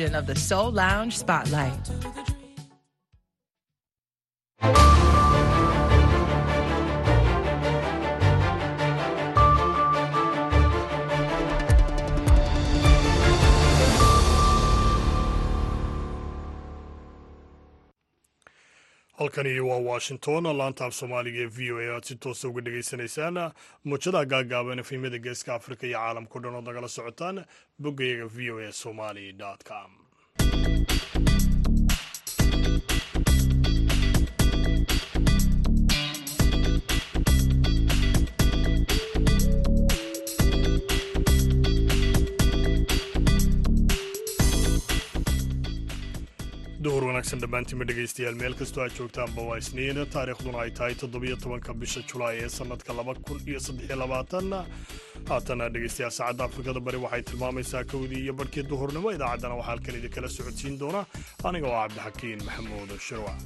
of the Soul Lounge Spotlight. Halkani waa washington laanta af soomaaliga ee v o a aad si toosa uga dhagaysanaysaan muujadaha gaagaaban efemyada geeska afrika iyo caalamkao dhan ood nagala socotaan boggayaga v o a somali com duhur wanaagsan dhammaantiinma dhegaystayaal meel kastoo aad joogtaanba waa isniin. Taariikhduna ay tahay toddobiyo tobanka bisha julaay ee sannadka laba kun iyo saddexiyo labaatan. Haatana dhegaystayaal saacadda afrikada bari waxay tilmaamaysaa kowdii iyo barhkii duhurnimo. Idaacaddana waxaa halkan idinkala socodsiin doona. Aniga oo cabdixakiin maxamuud shirwac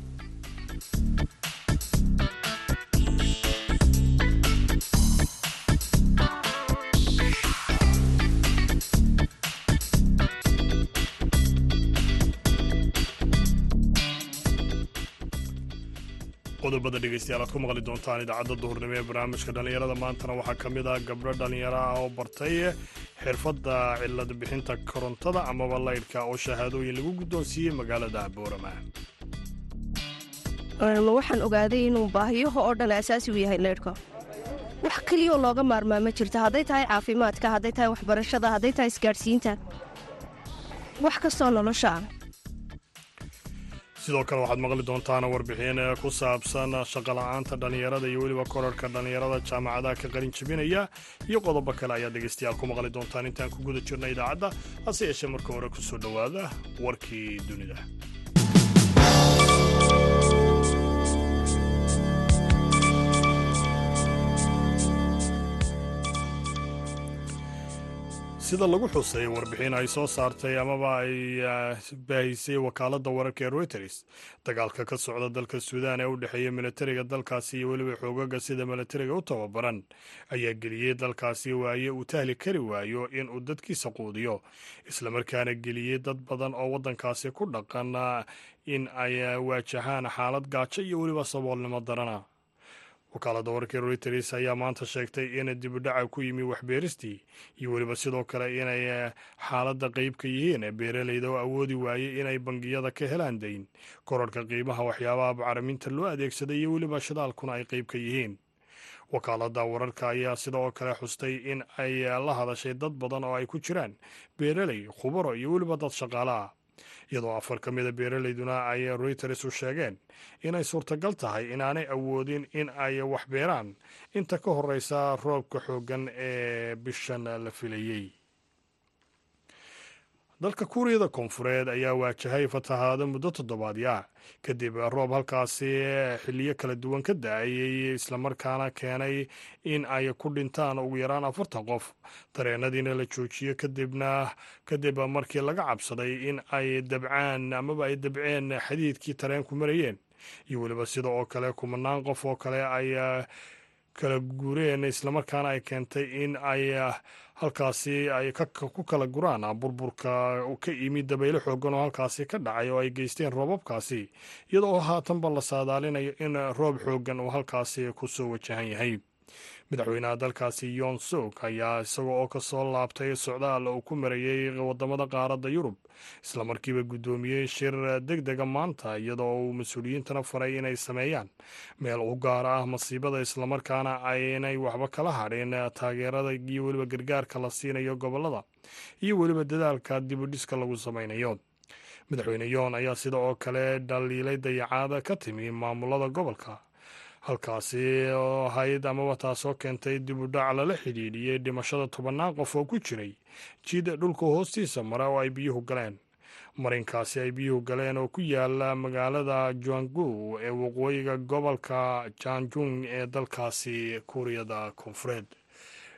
qodobada dhegaystayaal aad ku maqli doontaan idaacadda duhurnimo ee barnaamijka dhallinyarada. Maantana waxaa ka mid ah gabdho dhallinyaro ah oo bartay xirfadda cilad bixinta korontada amaba laydhka oo shahaadooyin lagu guddoonsiiyey magaalada boorama. Waxaan ogaaday inuu baahiyaha oo dhan asaasi u yahay leydhka wax keliyoo looga maarmaa ma jirto. Hadday tahay caafimaadka hadday tahay waxbarashada hadday tahay isgaadhsiinta wax kastoo nolosha ah sidoo kale waxaad maqli doontaan warbixin ku saabsan shaqola'aanta dhallinyarada iyo weliba korarhka dhallinyarada jaamacadaha ka qalin jabinaya iyo qodobo kale ayaad dhegaystayaal ku maqli doontaan. Intaan ku guda jirna idaacadda hase yeeshee marka hore ku soo dhowaada warkii dunida sida lagu xusay warbixin ay soo saartay amaba ay baahisay wakaaladda wararka ee reuters. Dagaalka ka socda dalka suudaan ee u dhexeeya militariga dalkaasi iyo weliba xoogaga sida militariga u tababaran ayaa geliyey dalkaasi waaye uu tahli kari waayo in uu dadkiisa quudiyo. Islamarkaana geliyey dad badan oo waddankaasi ku dhaqan in ay waajahaan xaalad gaajo iyo weliba saboolnimo darana wakaaladda wararka reuters ayaa maanta sheegtay in dibudhaca ku yimi waxbeeristii iyo weliba sidoo kale inay xaaladda qeyb ka yihiin beeraleyda oo awoodi waayey inay bangiyada ka helaan dayn korarhka qiimaha waxyaabaha bacriminta loo adeegsaday iyo weliba shidaalkuna ay qeyb ka yihiin. Wakaaladda wararka ayaa sidoo kale xustay in ay la hadashay dad badan oo ay ku jiraan beeraley khubaro iyo weliba dad shaqaale ah iyadoo afar ka mida beeraleyduna ay reuters u sheegeen inay suurtagal tahay inaanay awoodin in ay wax beeraan. Inta ka horeysa roobka xooggan ee bishan la filayey dalka kuuriyada koonfureed ayaa waajahay fatahaado muddo toddobaadya kadib roob halkaasi xiliyo kala duwan ka da'ayay islamarkaana keenay in ay ku dhintaan ugu yaraan afartan qof. Dareenadiina la joojiyo kadibna kadib markii laga cabsaday in ay dabcaan amaba ay dabceen xadiidkii tareenku marayeen. Iyo weliba sida oo kale kumanaan qof oo kale ay kala guureen islamarkaana ay keentay in ay halkaasi ay ku kala guraan burburka ka imi dabaylo xoogan oo halkaasi ka dhacay oo ay geysteen roobabkaasi. Iyadoo haatanba la saadaalinayo in roob xoogan uu halkaasi ku soo wajahan yahay madaxweynaha dalkaasi yon sok ayaa isaga oo ka soo laabtay socdaal uu ku marayey waddamada qaaradda yurub islamarkiiba guddoomiyey shir deg dega maanta iyadoo uu mas'uuliyiintana faray inay sameeyaan. Meel u gaar ah masiibada islamarkaana aynay waxba kala hadhin taageerada iyo weliba gargaarka la siinayo gobollada iyo weliba dadaalka dibudhiska lagu samaynayo madaxweyne yoon ayaa sida oo kale dhaliilay dayacaada ka timi maamulada gobolka halkaasi oo ahayd amaba taasoo keentay dib u dhac lala xidhiidhiyey dhimashada tobannaan qof oo ku jiray jid dhulka hoostiisa mara oo ay biyuhu galeen. Marinkaasi ay biyuhu galeen oo ku yaalla magaalada juangu ee waqooyiga gobolka janjung ee dalkaasi kuuriyada koonfureed.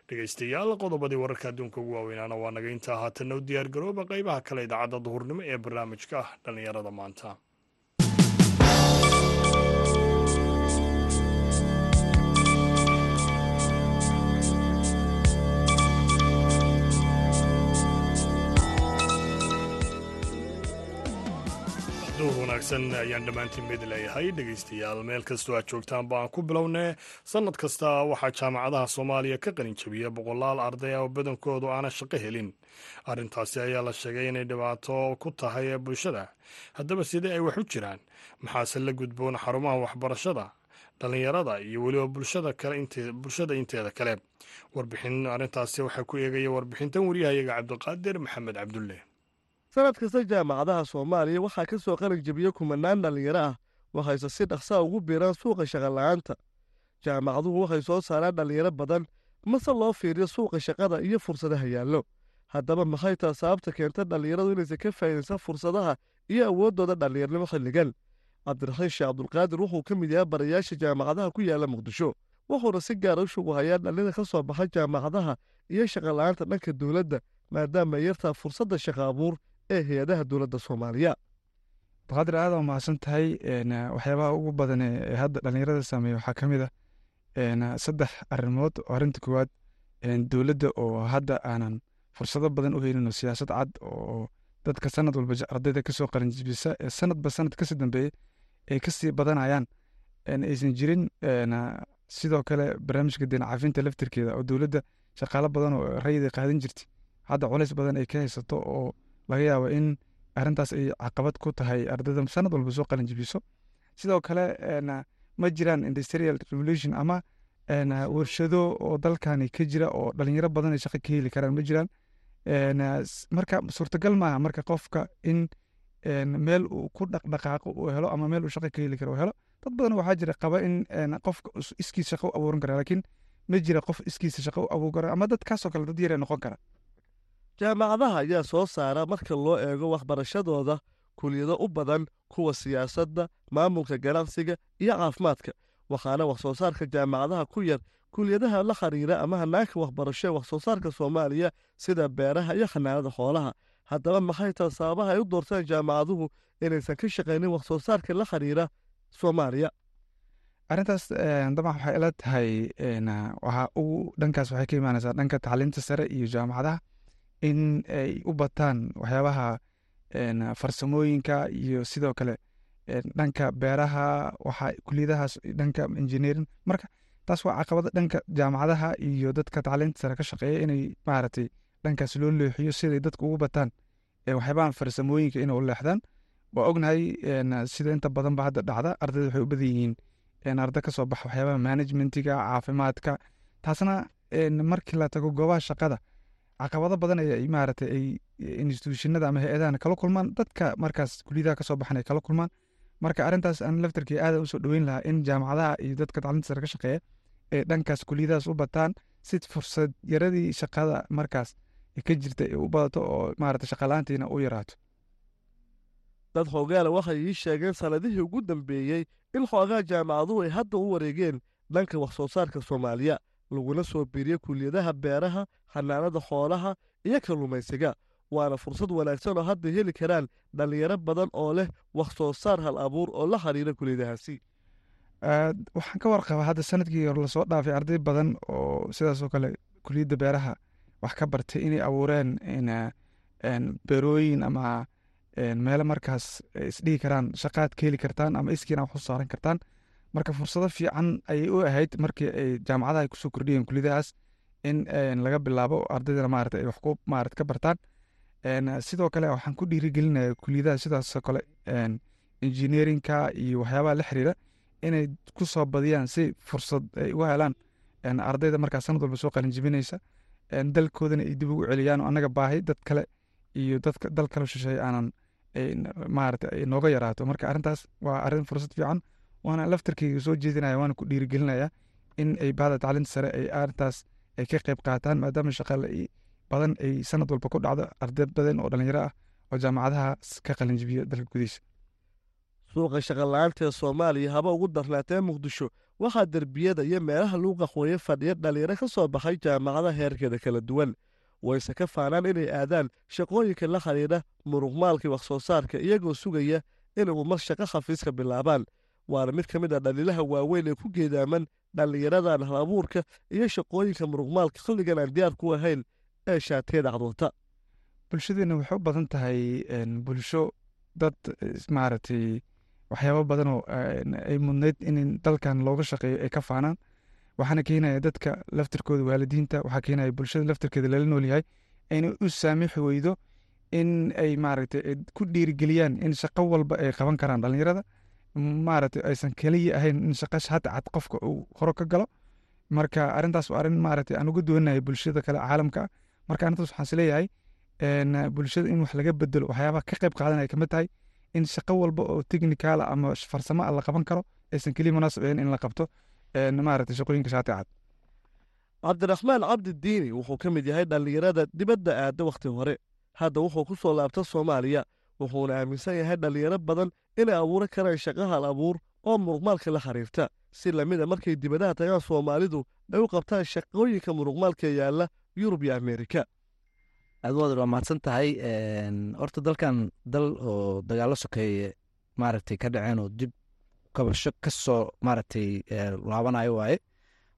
Dhegeystayaal qodobadii wararka adduunka ugu waaweynaana waa naga intaa haatanna u diyaar garooba qeybaha kale idaacadda duhurnimo ee barnaamijka dhallinyarada maanta wanaagsan ayaan dhammaantiin mid leeyahay. Dhegaystayaal meel kastoo aad joogtaan baan ku bilownee sannad kasta waxaa jaamacadaha soomaaliya ka qalin jabiya boqolaal arday oo badankoodu aana shaqo helin. Arrintaasi ayaa la sheegay inay dhibaato ku tahay bulshada. Haddaba sidee ay wax u jiraan? Maxaase la gudboon xarumaha waxbarashada dhallinyarada iyo weliba bulshada inteeda kale? Warbixin arrintaasi waxaa ku eegaya warbixintan waryahayaga cabdiqaadir maxamed cabdulle sanad kasta jaamacadaha soomaaliya waxaa ka soo qalin jebiya kumanaan dhallinyaro ah waxayse si dhaqsaa ugu biiraan suuqa shaqola'aanta jaamacaduhu waxay soo saaraan dhallinyaro badan mase loo fiiriyo suuqa shaqada iyo fursadaha yaallo. Haddaba maxay taa sababta keenta dhallinyaradu inaysan ka faa'iidaysan fursadaha iyo awooddooda dhallinyarnimo xilligan cabdiraxiin sheekh cabdulqaadir wuxuu ka mid yahay barayaasha jaamacadaha ku yaalla muqdisho wuxuuna si gaara u shuguhayaa dhallida ka soo baxa jaamacadaha iyo shaqola'aanta dhanka dowladda maadaama yartaa fursadda shaqa abuur ee hay'adaha dowladda soomaaliya. Abdulqaadir aad waa mahadsan tahay waxyaabaha ugu badan ee hadda dhallinyarada saameeya waxaa ka mid ah saddex arrimood. Oo arrinta koowaad dowladda oo hadda aanan fursado badan u helin oo siyaasad cad oo dadka sanad walba ardayda ka soo qalinjibisa ee sanadba sanad ka sii dambeeya ay ka sii badanayaan. Aysan jirin sidoo kale barnaamijka deen cafinta laftirkeeda oo dowladda shaqaalo badan oo rayid ay qaadan jirtay. Hadda culays badan ay ka haysato oo laga yaabo in arrintaas ay caqabad ku tahay ardayda sanad walba soo qalinjibiso. Sidoo kale ma jiraan industrial revolution ama warshado oo dalkani ka jira oo dhalinyaro badan ay shaqo ka heli karaan ma jiraan? Marka suurtagal maaha marka qofka in meel uu ku dhaqdhaqaaqo uu helo ama meel uu shaqo ka heli karo helo dad badan waxaa jira qaba in qofka iskiis shaqo u abuuran kara laakiin ma jira qof iskiisa shaqo u abuuran kara ama dadkaasoo kale dad yare noqon kara jaamacadaha ayaa soo saara marka loo eego waxbarashadooda kuliyado u badan kuwa siyaasadda maamulka ganacsiga iyo caafimaadka. Waxaana wax soo saarka jaamacadaha ku yar kuliyadaha la xiriira ama hanaanka waxbarasho ee wax soo saarka soomaaliya sida beeraha iyo xanaanada xoolaha. Haddaba maxay taha sababaha ay u doorteen jaamacaduhu inaysan ka shaqaynin wax soo saarka la xiriira soomaaliya? Arrintaas dabcan waxay ila tahay ugu dhankaas waxay ka imaanaysaa dhanka tacliinta sare iyo jaamacadaha in ay u bataan waxyaabaha farsamooyinka iyo sidoo kale dhanka beeraha waxa kuliyadahaas dhanka engineering. Marka taas waa caqabada dhanka jaamacadaha iyo dadka tacliinta sare ka shaqeeya inay maaragtay dhankaas loo leexiyo siday dadka ugu bataan waxyaabahan farsamooyinka inay u leexdaan. Waa ognahay sida inta badan ba hadda dhacda ardayda waxay u badan yihiin arda ka baxa waxyaabaha managementiga caafimaadka taasna markii la tago goobaha shaqada caqabado badan ay maaragtay ay instituushinada ama hay'adahan kala kulmaan. Dadka markaas kuliyadaha ka soo baxan ay kala kulmaan. Marka arrintaas aan laftarkii aada u soo dhoweyn lahaa in jaamacadaha iyo dadka tacliinta sare ka shaqeeya ay dhankaas kuliyadahaas u bataan si fursad yaradii shaqada markaas ka jirta u badato oo maarata shaqalaantiina u yaraato. Dad xoogaala waxay ii sheegeen sannadihii ugu dambeeyey in xoogaha jaamacaduhu ay hadda u wareegeen dhanka wax soo saarka soomaaliya laguna soo biiriye kuliyadaha beeraha xanaanada xoolaha iyo kalluumaysiga waana fursad wanaagsan oo hadda heli karaan dhallinyaro badan oo leh wax soo saar hal abuur oo la xiriira kuliyadahaasi waxaan ka warqaba hadda sannadkii hore la soo dhaafay arday badan oo sidaasoo kale kuliyadda beeraha wax ka bartay inay abuureen beerooyin ama meelo markaas isdhihi karaan shaqaad ka heli kartaan ama iskiina wax u saaran kartaan marka fursado fiican ayay u ahayd markii ay jaamacadaha ku soo kordhiyeen kuliyadahaas in laga bilaabo ardaydana maarata ay wax ku maarata ka bartaan. Sidoo kale waxaan ku dhiirigelinaya kuliyadaha sidaasoo kale engineerinka iyo waxyaabaha la xiriira inay ku soo badiyaan si fursad ay uga helaan. Ardayda markaa sanad walba soo qalinjibinaysa dalkoodana ay dib ugu celiyaan oo annaga baahi dad kale iyo dadka dal kale shisheeye aanan maarata ay nooga yaraato. Marka arrintaas waa arrin fursad fiican waana laftarkeyga soo jeedinaya waana ku dhiirigelinaya in ay bahda tacliinta sare ay arrintaas ay ka qayb qaataan maadaama shaqale badan ay sanad walba ku dhacdo arday badan oo dhalinyaro ah oo jaamacadaha ka qalinjibiya dalka gudihiisa. Suuqa shaqala-aanta ee soomaaliya haba ugu darnaatee muqdisho. Waxaa derbiyada iyo meelaha lagu qaxweeye fadhiya dhalinyaro ka soo baxay jaamacadaha heerkeeda kala duwan. Wayse ka faanaan inay aadaan shaqooyinka la xidhiidha muruqmaalkii wax soo saarka iyagoo sugaya inay umar shaqo khafiiska bilaabaan waana mid ka mid ah dhaliilaha waaweyn ee ku geedaaman dhallinyaradan hal abuurka iyo shaqooyinka muruqmaalka xilligan aan diyaar ku ahayn ee shaatiyada carruurta bulshadeena waxay u badan tahay bulsho dad maaragtay waxyaabo badan oo een, ay mudnayd in dalkan looga shaqeeyo ay ka faanaan. Waxaana keenaya dadka laftirkooda waalidiinta waxaa keenaya bulshada laftirkeeda lala noolyahay inay u saamixi weydo in ay maaragtay ay ku dhiirigeliyaan in shaqo walba ay qaban karaan dhalinyarada maaragtay aysan keliya ahayn in shaqo hata cad qofka uu horo ka galo. Marka arrintaas waa arrin maaragtay aan uga duwanahay bulshada kale caalamka. Ah marka arrintaas waxaan een, bulshada in wax laga bedelo waxyaabaha ka qayb qaadanaya ka mid tahay in shaqo walba oo technicaala ama farsamo ah la qaban karo aysan keliya munaasab ahayn in la qabto maaragtay shaqooyinka shaati cad. Cabdiraxmaan cabdi diini wuxuu ka mid yahay dhallinyarada dibadda aadda wakhti hore. Hadda wuxuu ku soo laabta soomaaliya wuxuuna aaminsan yahay dhallinyaro badan inay abuuran karaan shaqo hal abuur oo muruqmaalka la xiriirta. Si lamida markay dibadaha tagaan soomaalidu ay u qabtaan shaqooyinka muruqmaalka yaalla yurub iyo ameerika. Aad waad waa mahadsan tahay horta dalkan dal oo dagaalo sokeeye maaragtay ka dhaceen oo dib kabasho ka soo maaragtay ee, laabanayo waaye.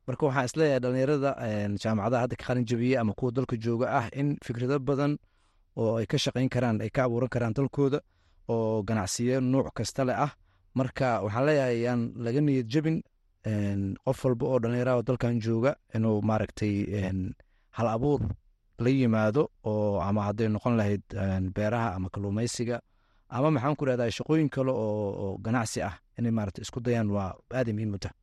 Marka waxaan is leeyahay dhalinyarada jaamacadaha hadda ka qalin jabiyey ama kuwa dalka jooga ah in fikrado badan oo ay ka shaqayn karaan ay ka abuuran karaan dalkooda oo ganacsiyo nuuc kasta leh ah. Marka waxaan leeyahay yaan laga niyad jebin qof walba oo dhalinyaraha oo dalkan jooga inuu maaragtay hal abuur la yimaado oo ama hadday noqon lahayd beeraha ama kalluumaysiga ama maxaan ku rahdaa shaqooyin kale oo ganacsi ah inay maarata isku dayaan waa aad ay muhiim u tahay.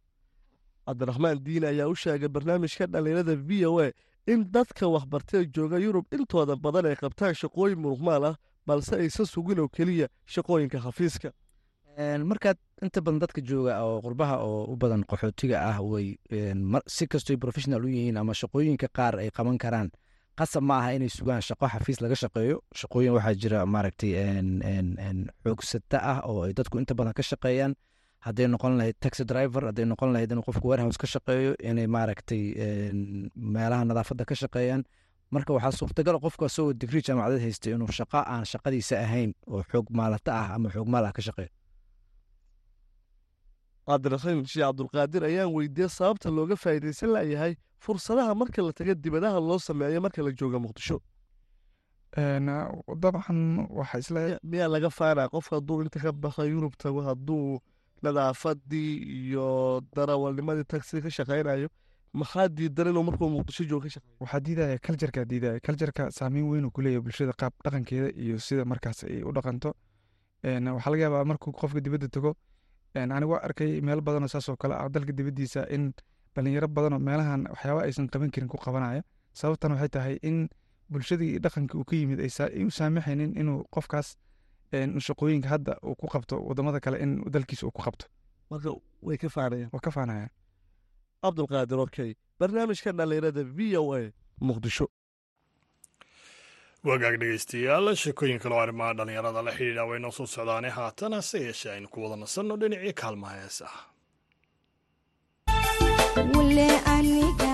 Cabdiraxmaan diini ayaa u sheegay barnaamijka dhallinyarada v o a in dadka waxbartee jooga yurub intooda badan ay qabtaan shaqooyin muruqmaal ah balse aysan sugin oo keliya shaqooyinka xafiiska. Markaad inta badan dadka jooga oo qurbaha oo u badan qaxootiga ah way si kastoy professional u yihiin ama shaqooyinka qaar ay qaban karaan qasab ma aha inay sugaan. Shaqo xafiis laga shaqeeyo shaqooyin waxaa jira maaragtay xoogsata ah oo ay dadku inta badan ka shaqeeyaan hadday noqon lahayd taxi driver hadday noqon lahayd inuu qofku warehouse ka shaqeeyo inay maaragtay meelaha nadaafadda ka shaqeeyaan. Marka waxaa suurtagal qofku asagoo digrii jaamacadeed haystay inuu shaqo aan shaqadiisa ahayn oo xoog maalata ah ama xoog maal ah ka shaqeeyo. Cabdiraxiim sheekh cabdulqaadir ayaan weydiiyey sababta looga faa'iidaysan layahay fursadaha marka la taga dibadaha loo sameeyo marka la jooga muqdisho. Dabcan waxa is leeyahay miyaa laga faanaa qofka hadduu inta ka baxa yurub tago hadduu nadaafadii iyo darawalnimadii taxi ka shaqaynayo maxaa diidan inuu markuu muqdisho joogo waxaa diidaya kaljarka diidaya kaljarka saameyn weyn ku leeyahay bulshada qaab dhaqankeeda iyo sida markaas ay u dhaqanto. Waxaa laga yaabaa markuu qofka dibadda tago anigu arkay meel badanoo saas oo kale ah dalka dibaddiisa in dhalinyaro badanoo meelahan waxyaaba aysan qaban karin ku qabanaya. Sababtan waxay tahay in bulshadii iyo dhaqankii uu ka yimid ay u saamaxaynin inuu qofkaas shaqooyinka hadda uu ku qabto waddamada kale in dalkiisa uu ku qabto. Marka way ka faanayaan. Waa ka faanaya cabdulqaadir okey barnaamijka dhallinyarada v o a. Muqdisho. Wagaag dhegeystayaal sheekooyin kaloo arrimaha dhallinyarada la xidhiidha way noo soo socdaane. Haatan hase yeeshee aynu ku wada nasanno dhinacii kaalmaha heesaha wule aniga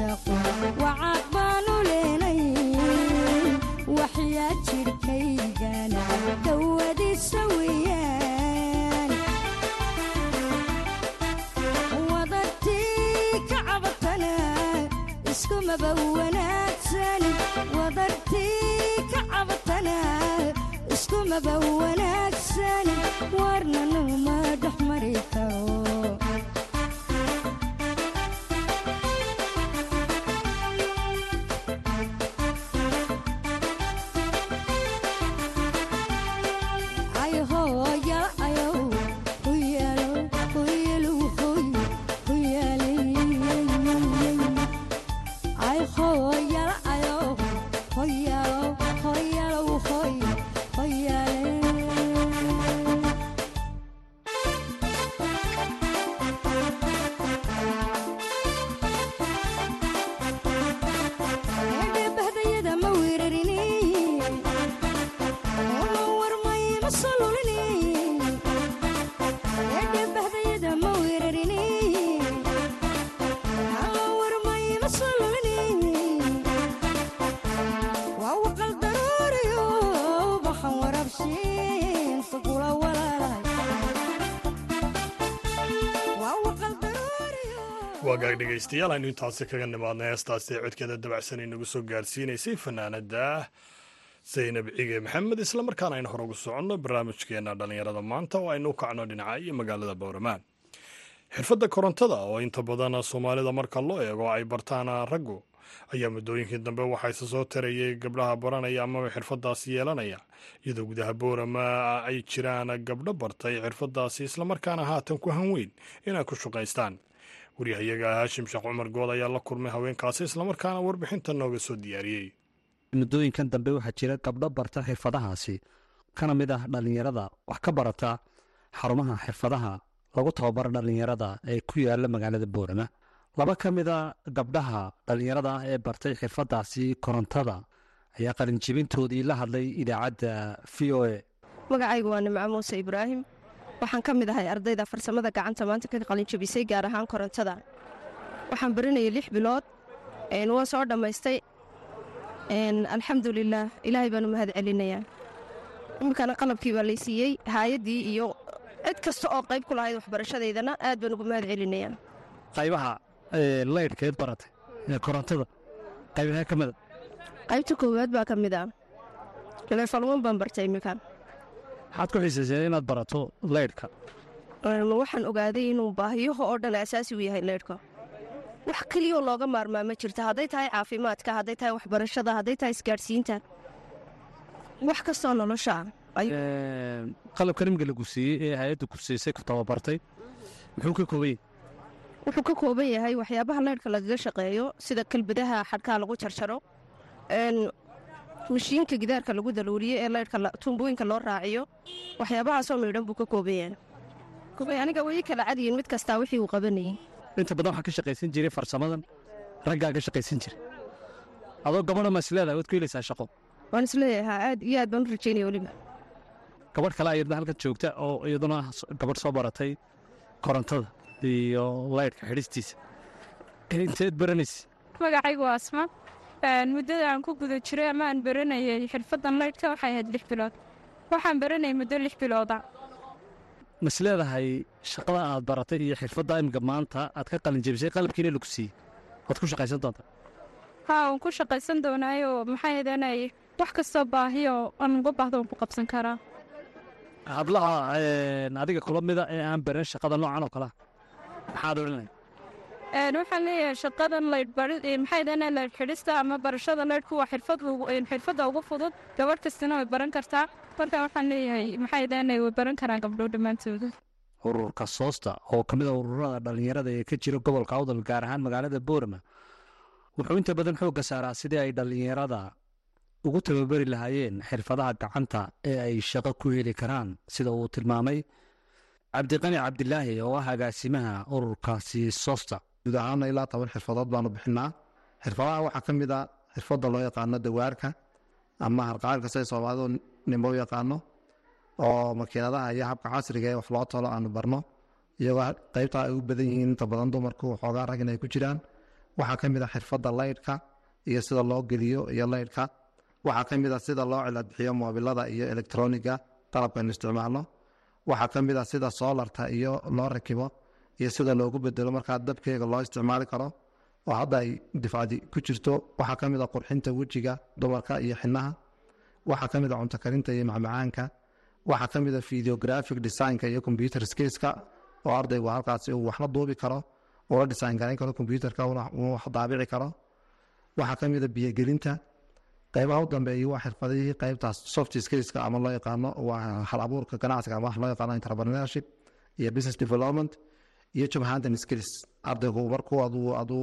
caashaqo waagaag dhegaystayaal aynu intaasi kaga nimaadnay heestaasi codkeeda dabacsan inagu soo gaarsiinaysay fanaanada. Zaynab cige maxamed islamarkaana aynu hore ugu soconno barnaamijkeena dhallinyarada maanta oo aynu u kacno dhinaca iyo magaalada bowramaan xirfadda korontada oo inta badan soomaalida marka loo eego ay bartaan raggu ayaa muddooyinkii dambe waxaa isa soo tarayay gabdhaha baranaya amaba xirfadaasi yeelanaya. Iyadoo gudaha boorama ay jiraan gabdho bartay xirfadaasi islamarkaana haatan ku hanweyn inay ku shaqaystaan waryahayaga haashim sheekh cumar good ayaa la kulmay haweenkaasi islamarkaana warbixinta nooga soo diyaariyey. Muddooyinkan dambe waxaa jira gabdho barta xirfadahaasi kana mid ah dhallinyarada. Wax ka barata xarumaha xirfadaha lagu tababaro dhallinyarada ee ku yaalla magaalada boorama. Laba ka mid a gabdhaha dhallinyarada ah ee bartay xirfadaasi korontada ayaa qalinjibintoodii la hadlay idaacadda v o a. Magacaygu waa nimco muuse ibraahim waxaan ka mid ahay ardayda farsamada gacanta maanta ka qalinjabisay gaar ahaan korontada. Waxaan baranayay lix bilood waan soo dhammaystay alxamdulilaah ilaahay baan u mahad celinayaa. Iminkana qalabkii baa laysiiyey haayaddii iyo cid kasta oo qayb ku lahayd waxbarashadeydana aad baan ugu mahad celinayaa. Qaybaha ee, laydhkeed baratay korontada qaybaha ka mida qaybta koowaad baa ka mid ah leefalwan baan bartay iminkan maxaad ku xiisayseen inaad barato laydhka Een, waxaan ogaaday inuu baahiyaha oo dhan asaasi u yahay leydhka wax keliyoo looga maarmaa ma jirta. Hadday tahay caafimaadka hadday tahay waxbarashada hadday tahay isgaadhsiinta wax kastoo nolosha ah. Qalabka nimga lagu siiyey ee hay'adda ku siisay ku tababartay muxuu ka kooban yahay? Wuxuu ka kooban yahay waxyaabaha leydhka lagaga shaqeeyo sida kalbadaha xadhkaha lagu jarjaro mashiinka gidaarka lagu daluuriyo ee leydhka la- tuumbooyinka loo raaciyo waxyaabahaasoo midhan buu ka Kuway aniga way kala cadiyin mid kastaa wixii uu qabanayay inta badan waxaa ka shaqaysan jiray farsamadan raggaa ka shaqaysan jiray. Adoo gabadha masleeda waad ku helaysaa shaqo. Waan is leeyahay aad iyo aad baan u rajaynaya weliba. Gabadh kale ayadna halkan joogta oo iyaduna gabadh soo baratay korontada iyo laydhka xidhistiisa inteed baranaysa magacaygu waa asma muddada aan ku guda jiray ama aan baranayay xirfaddan laydhka waxay ahayd lix bilood. Waxaan baranayay muddo lix bilooda. Mas leedahay shaqada aad baratay iyo xirfadda imika maanta? Aad ka qalin jebisay qalabkiina lagu siiyey. Waad ku shaqaysan doontaa? Haa waan ku shaqaysan doonaayo. Maxay ahaydeenay wax kastoo baahiyo aan uga baahdo waan ku qabsan karaa. Hablaha adiga kula mida ee aan baran shaqada noocan oo kalea maxaad odhanay Een, waxaan leeyahay shaqadan laydh bari- ee, maxay ahaydeenay laydh ama barashada laydhku waa xirfadda ugu fudud gabadh kastina way baran kartaa. Marka waxaan leeyahay maxay ahaydeenay way baran karaan gabdho dhammaantooda ururka soosta oo ka mid a ururada dhallinyarada ee ka jira gobolka awdal gaar ahaan magaalada boorama wuxuu inta badan xoogga saaraa sidii ay dhallinyarada ugu tababari lahaayeen xirfadaha gacanta ee ay shaqo ku heli karaan sida uu tilmaamay. Cabdiqani cabdilaahi oo ah agaasimaha ururkaasi soosta guud ahaana ilaa toban xirfadood baanu bixinaa. Xirfadaha waxaa ka mid a xirfadda loo yaqaano dawaarka ama harqaanka siday soomaalidu nimbo yaqaano oo makiinadaha iyo habka casriga ee wax loo tolo aanu barno iyagoo qeybta ay u badan yihiin inta badan dumarku waxoogaa rag inay ku jiraan. Waxaa ka mid a xirfadda laydhka iyo sida loo geliyo iyo laydhka waxaa ka mid a sida loo ciladbixiyo moobilada iyo elektroniga qalabkaynu isticmaalno. Waxaa ka mid a sida soolarta iyo loo rakibo iyo sida loogu bedelo markaa dabkeega loo isticmaali karo oo hadda ay difaacdi ku jirto waxaa ka mid a qurxinta wejiga dumarka iyo xinaha waxaa ka mid a cunto karinta iyo macmacaanka waxaa ka mid a videographic designka iyo computer skillska oo ardaygu halkaasi uu waxna duubi karo ula design garayn karo computerka uu wax daabici karo. Waxaa ka mid a biyogelinta. Qeybaha u dambeeya waa xirfadihii qeybtaas soft skillska ama loo yaqaano waa hal ganacsiga ama wax loo yaqaano entrepreneurship iyo business development iyo job hunting skills. Ardaygu markuu aduu aduu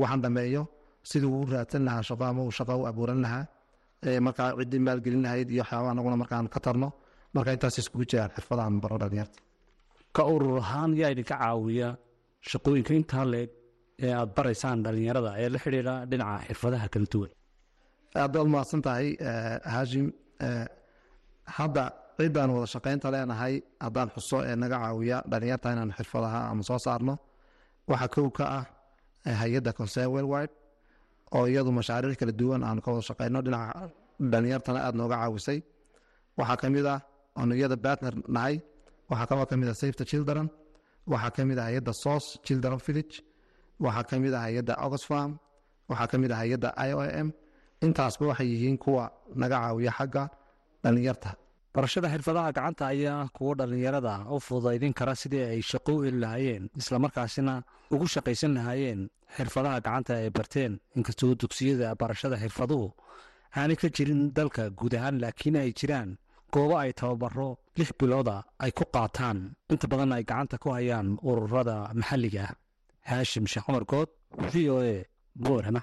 waxaan dhameeyo sidii uu raadsan lahaa shaqo ama uu shaqo u abuuran lahaa. Markaa ciddii maalgelin lahayd iyo waxyaaba anaguna markaan ka tarno marka intaas iskugu jiraan xirfadahan baro dhalinyarta ka urur ahaan yaa idinka caawiya shaqooyinka intaa leeg ee aad baraysaan dhalinyarada ee la xidhiidha dhinaca xirfadaha kala duwan. Aad baad mahadsan tahay haashim hadda ciddaan wada shaqaynta leenahay haddaan xuso ee naga caawiya dhalinyarta inaan xirfadaha ama soo saarno waxaa kow ka ah hay'adda concern worldwide oo iyadu mashaariic kala duwan aan ka wada shaqayno dhinaca dhalinyartana aada nooga caawisay. Waxaa ka mid ah aanu iyada partner nahay waxaa kaloo ka mid ah safety children waxaa ka mid ah hay'adda source children village waxaa ka mid ah hay'adda oxfam waxaa ka mid ah hay'adda i o m. Intaasba waxay yihiin kuwa naga caawiya xagga dhalinyarta barashada xirfadaha gacanta ayaa kuwa dhalinyarada u fududaydin kara sidii ay shaqo u heli lahaayeen islamarkaasina ugu shaqaysan lahaayeen xirfadaha gacanta ay barteen. Inkastoo dugsiyada barashada xirfaduhu aanay ka jirin dalka guud ahaan laakiin ay jiraan goobo ay tababaro lix bilooda ay ku qaataan. Inta badan ay gacanta ku hayaan ururada maxalliga ah. Haashim sheekh cumar good v o e boorama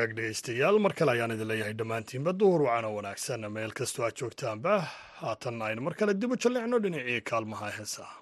wagaag dhegaystayaal mar kale ayaan idin leeyahay dhammaantiinba duhur wacana wanaagsan. Meel kastoo aad joogtaanba haatan aynu mar kale dib u jallicno dhinacii kaalmaha heesaha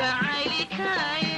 جعلك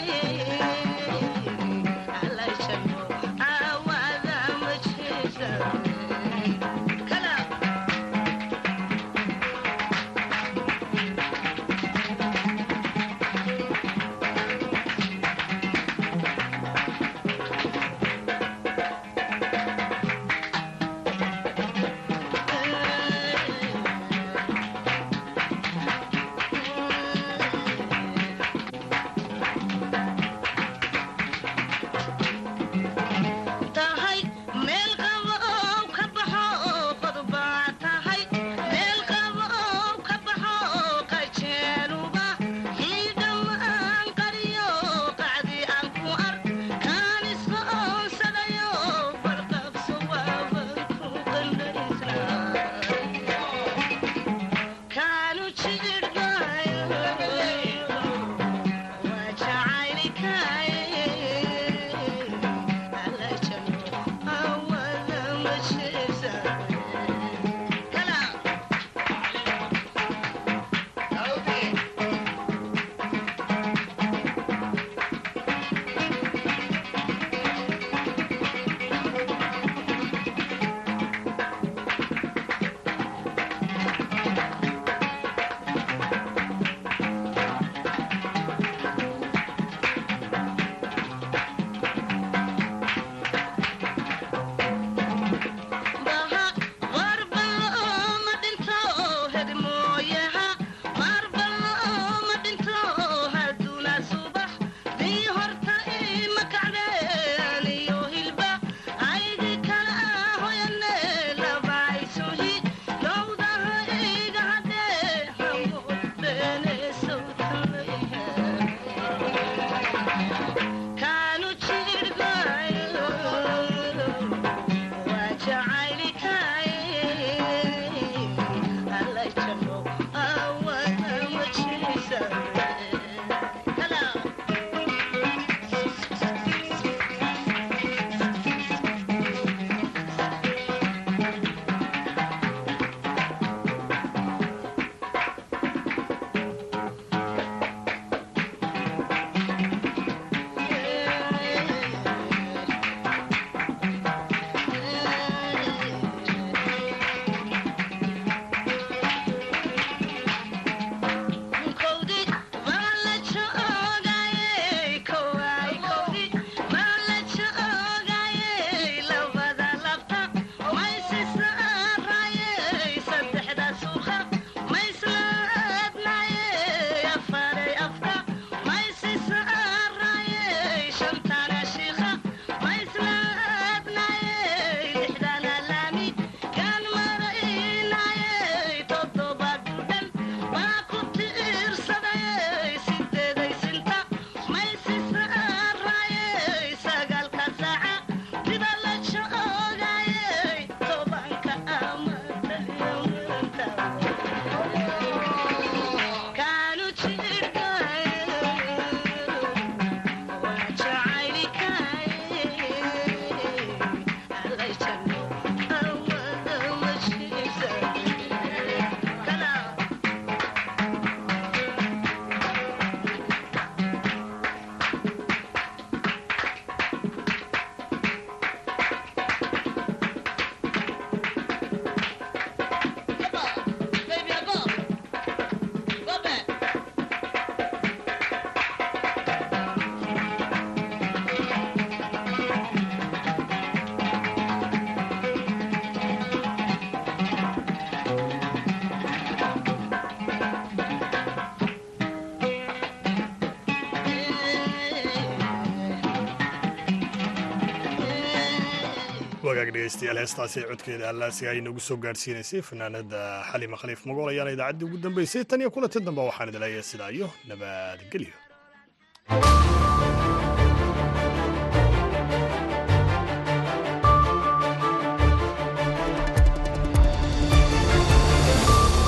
dhegaystayaal heestaasi codkeeda hallaasi ay nagu soo gaadhsiinaysay fanaanada xalima khaliif magool ayaana idaacaddii ugu dambaysay tan iyo kulanti dambe waxaan idin leeyahay sidaa iyo nabadgelyo